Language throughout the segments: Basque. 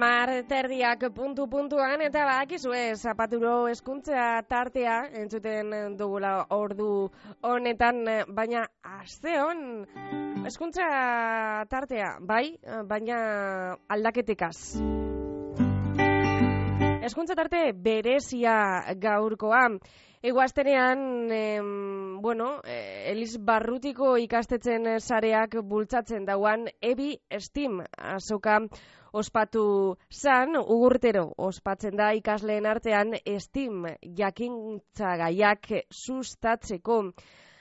Zazpiak puntu-puntuan eta bakizue zapaturo eskuntza tartea entzuten dugula ordu honetan, baina aste hon eskuntza tartea, bai, baina aldaketekaz. Eskuntza tarte berezia gaurkoa. Egoaztenean, em, bueno, eh, Elis Barrutiko ikastetzen sareak bultzatzen dauan Ebi Steam azoka ospatu zan, ugurtero ospatzen da ikasleen artean Steam jakintza gaiak sustatzeko.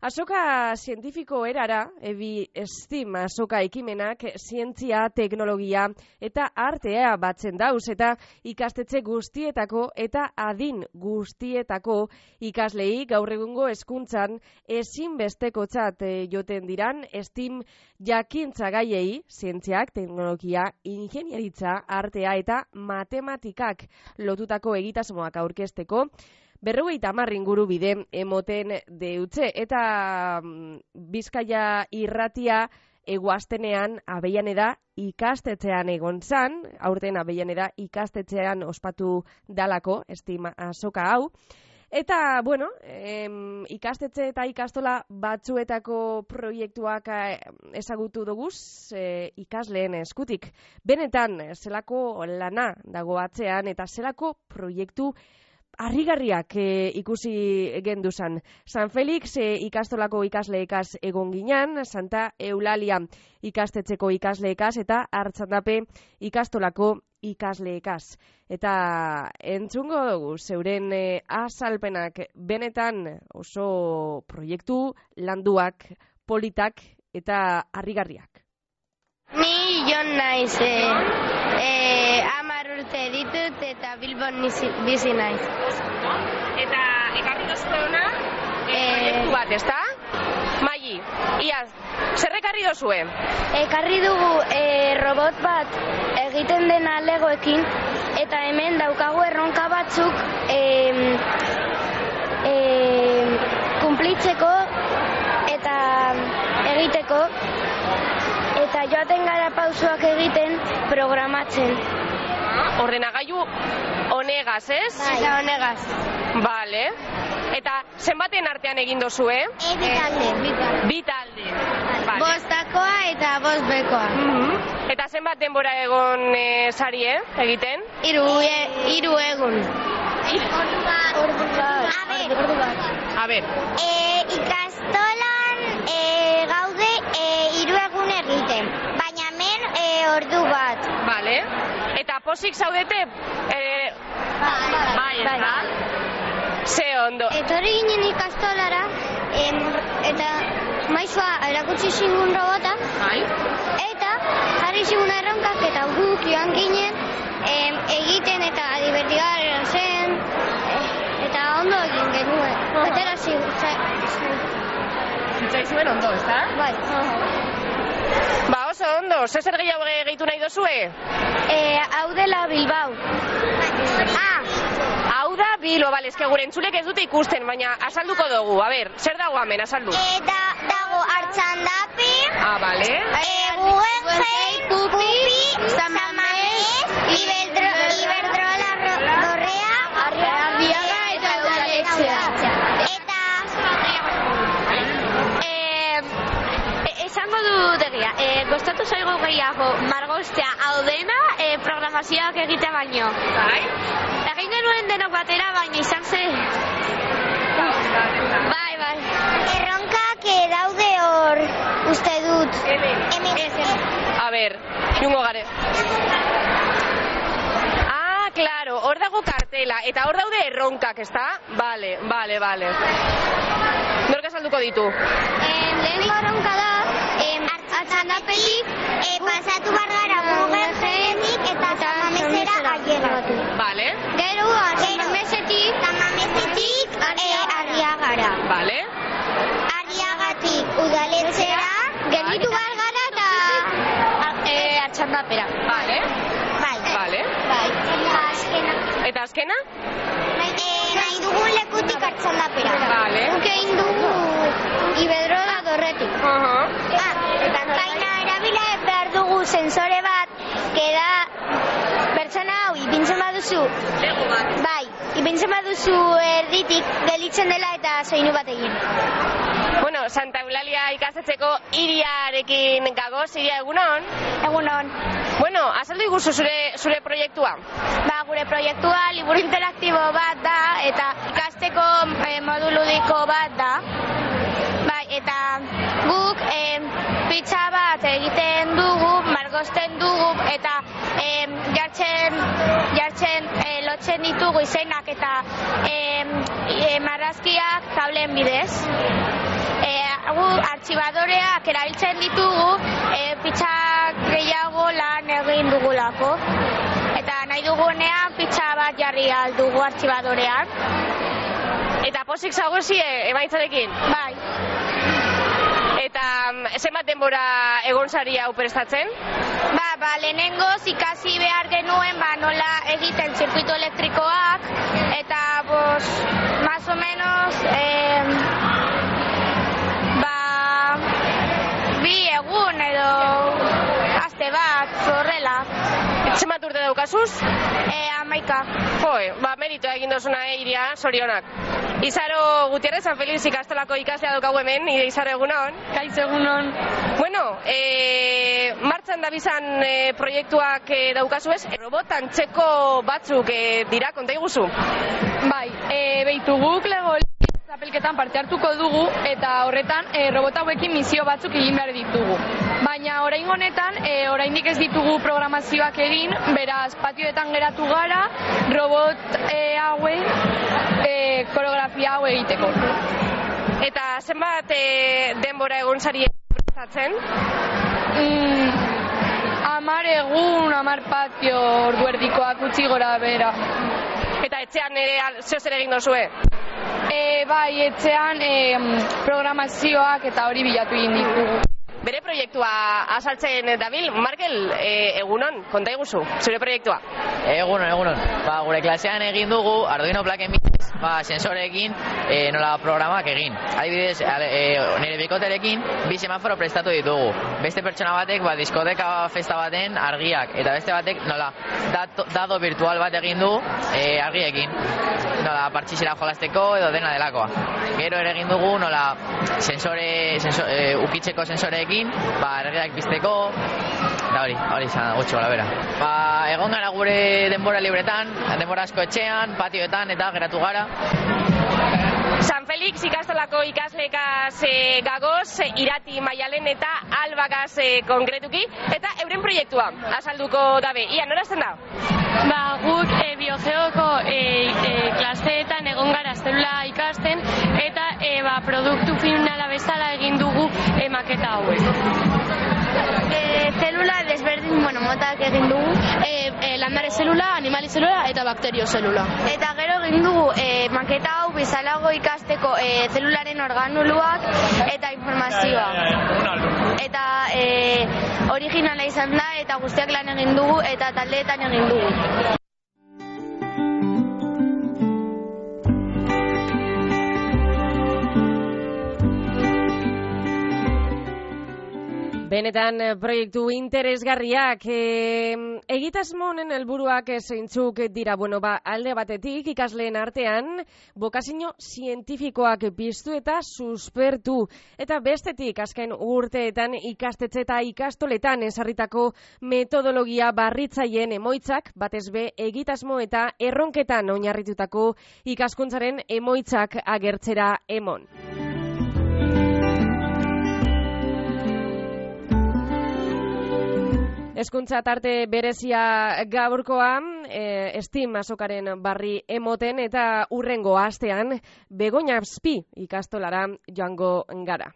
Asoka zientifiko erara, ebi estim asoka ekimenak, zientzia, teknologia eta artea batzen dauz eta ikastetxe guztietako eta adin guztietako ikaslei gaur egungo hezkuntzan ezinbesteko txat eh, joten diran estim jakintza gaiei, zientziak, teknologia, ingenieritza, artea eta matematikak lotutako egitasmoak aurkesteko, berrogei tamar inguru bide emoten deutze eta mm, bizkaia irratia eguaztenean abeian eda ikastetzean egon zan, aurten abeian eda ikastetzean ospatu dalako, estima azoka hau, Eta, bueno, em, ikastetxe eta ikastola batzuetako proiektuak eh, ezagutu duguz e, ikasleen eskutik. Benetan, zelako lana dago atzean eta zelako proiektu harrigarriak e, ikusi genduzan. San Felix e, ikastolako ikasleekaz egon ginean, Santa Eulalia ikastetxeko ikasleekaz eta hartzandape ikastolako ikasleekaz. Eta entzungo dugu, zeuren e, azalpenak benetan oso proiektu landuak, politak eta harrigarriak. Ni jon naiz, eh, amar urte ditut eta Bilbon bizi naiz. Eta ekarri dozue ona, Eh, bat, ezta? Maili, ia, zer ekarri dozue? Ekarri dugu eh, robot bat egiten dena legoekin eta hemen daukagu erronka batzuk em, em, kumplitzeko eta egiteko eta joaten gara pausoak egiten programatzen. Ordenagailu honegaz, ez? Eta honegaz. Vale. Eta zenbaten artean egin dozue? E, bitalde. Bi talde. Vale. Bostakoa eta bost bekoa. Mhm. Eta zenbat denbora egon e, sari, eh, egiten? Iru, e, iru egun. Ordu bat. Ordu bat. A ber, E, ikastolan e, gaude e, hiru egun egiten, baina hemen e, ordu bat. vale. Eta posik zaudete, e, bai, ez da? Ze ondo. Etorri ginen ikastolara, em, eta maizua erakutsi zingun robota, Bai. eta jarri zigun erronkak eta guk joan ginen em, egiten eta divertigarren zen, eh, eta ondo egin genuen. Atera zigun, Zitzaizuen ondo, ez da? bai. Ba, oso ondo, ze zer gehiago ge- gehitu nahi dozue? Eh, hau dela Bilbao. Ah, Hau da Bilbo, bale, eske gure entzulek ez dute ikusten, baina azalduko dugu. A ber, zer dago hemen, azaldu? eta dago hartzandapi, Ah, bale. Eh, Guggenheim, Pupi, San Mamés, eh, programazioak egitea baino. Bai. Egin genuen denok batera, baina izan ze... Bai, bai. erronkak eh, daude hor, uste dut. Hemen. A ber, jungo gare. Ah, claro, hor dago kartela, eta hor daude erronkak, ezta? Bale, bale, bale. Nork azalduko ditu? Em, lehenengo Atxandapera. Bale, Bai, bale. bai, eta azkena. Eta azkena? Eh, nahi dugun lekutik hartzen da pera. Bale. Guk egin dugu Iberdrola dorretik. Aha. Ah, eta baina erabila behar dugu sensore bat, que da pertsona hau ipintzen baduzu, Lego bat. bai, ipintzen baduzu erditik gelitzen dela eta soinu bat egin. Bueno, Santa Eulalia ikastetxeko iriarekin gagoz, iria egunon. Egunon, Bueno, azaldu iguzu zure, zure proiektua. ba, gure proiektua liburu interaktibo bat da eta ikasteko eh, modu ludiko bat da. Bai, eta guk eh, pizza bat egiten dugu, margosten dugu eta eh, jartzen, jartzen lotzen ditugu izenak eta eh, eh, marrazkiak tablen bidez. E, gu artxibadoreak erabiltzen ditugu e, pizza gehiago lan egin dugulako. Eta nahi dugunean pizza bat jarri aldugu artxibadorean. Eta posik zagozie emaitzarekin. Bai, Eta mm, zenbat denbora egon zari hau prestatzen? ba, ba, lehenengoz ikasi behar zirkuito elektrikoak eta bos, más o menos eh, ba, bi egun edo aste bat horrela Zenbat urte daukazuz? e, amaika. Joe, ba, merito egin dozuna eh, iria, sorionak. Izaro Gutierrez, San Feliz ikastolako ikaslea daukagu hemen, nire Izaro egunon. Kaiz egunon. Bueno, e, martxan da bizan e, proiektuak e, daukazu ez, robot antzeko batzuk e, dira, konta iguzu? Bai, e, behitu guk lego zapelketan parte hartuko dugu eta horretan e, robot hauekin misio batzuk egin behar ditugu. Baina orain honetan, e, oraindik ez ditugu programazioak egin, beraz patioetan geratu gara robot e, haue e, koreografia hau egiteko. Eta zenbat e, denbora egon zari prestatzen? Mm, amar egun, amar patio orduerdikoak utzi gora bera. Eta etxean ere zer egin dozue? E, bai, etxean e, programazioak eta hori bilatu egin ditugu. Bere proiektua azaltzen dabil, Markel, e, egunon, konta iguzu, zure proiektua. Egunon, egunon. Ba, gure klasean egin dugu Arduino plaken bidez, ba, sensorekin e, nola programak egin. Adibidez, ale, e, nire bikoterekin bi semaforo prestatu ditugu. Beste pertsona batek ba, diskoteka festa baten argiak, eta beste batek nola dato, dado virtual bat egin du e, argiekin. Nola partxizera jolasteko edo dena delakoa. Gero ere egin dugu nola sensore, sensor, e, ukitzeko sensoreekin, ba, argiak pizteko, Da hori, hori izan gutxi gola bera. Ba, egon gara gure denbora libretan, denbora asko etxean, patioetan eta geratu gara. San Felix ikastolako ikaslekaz e, gagoz, e, irati maialen eta albagaz e, konkretuki, eta euren proiektua, azalduko dabe. Ia, norazten da? Ba, guk e, biogeoko e, e, klaseetan egon gara zelula ikasten eta e, ba, produktu finala bezala egin dugu e, maketa hauek. Motak egin dugu. E, e, landare zelula, animali zelula eta bakterio zelula. Eta gero egin dugu e, maketa hau bizalago ikasteko e, zelularen organuluak eta informazioa. Eta e, originala izan da eta guztiak lan egin dugu eta taldeetan egin dugu. Benetan eh, proiektu interesgarriak e, egitasmo honen helburuak eh, zeintzuk dira bueno ba alde batetik ikasleen artean bokazio zientifikoak piztu eta suspertu eta bestetik azken urteetan ikastetxe eta ikastoletan ezarritako metodologia barritzaileen emoitzak batez be egitasmo eta erronketan oinarritutako ikaskuntzaren emoitzak agertzera emon. Eskuntza tarte berezia gaurkoa, e, estim azokaren barri emoten eta urrengo astean begoña azpi ikastolara joango gara.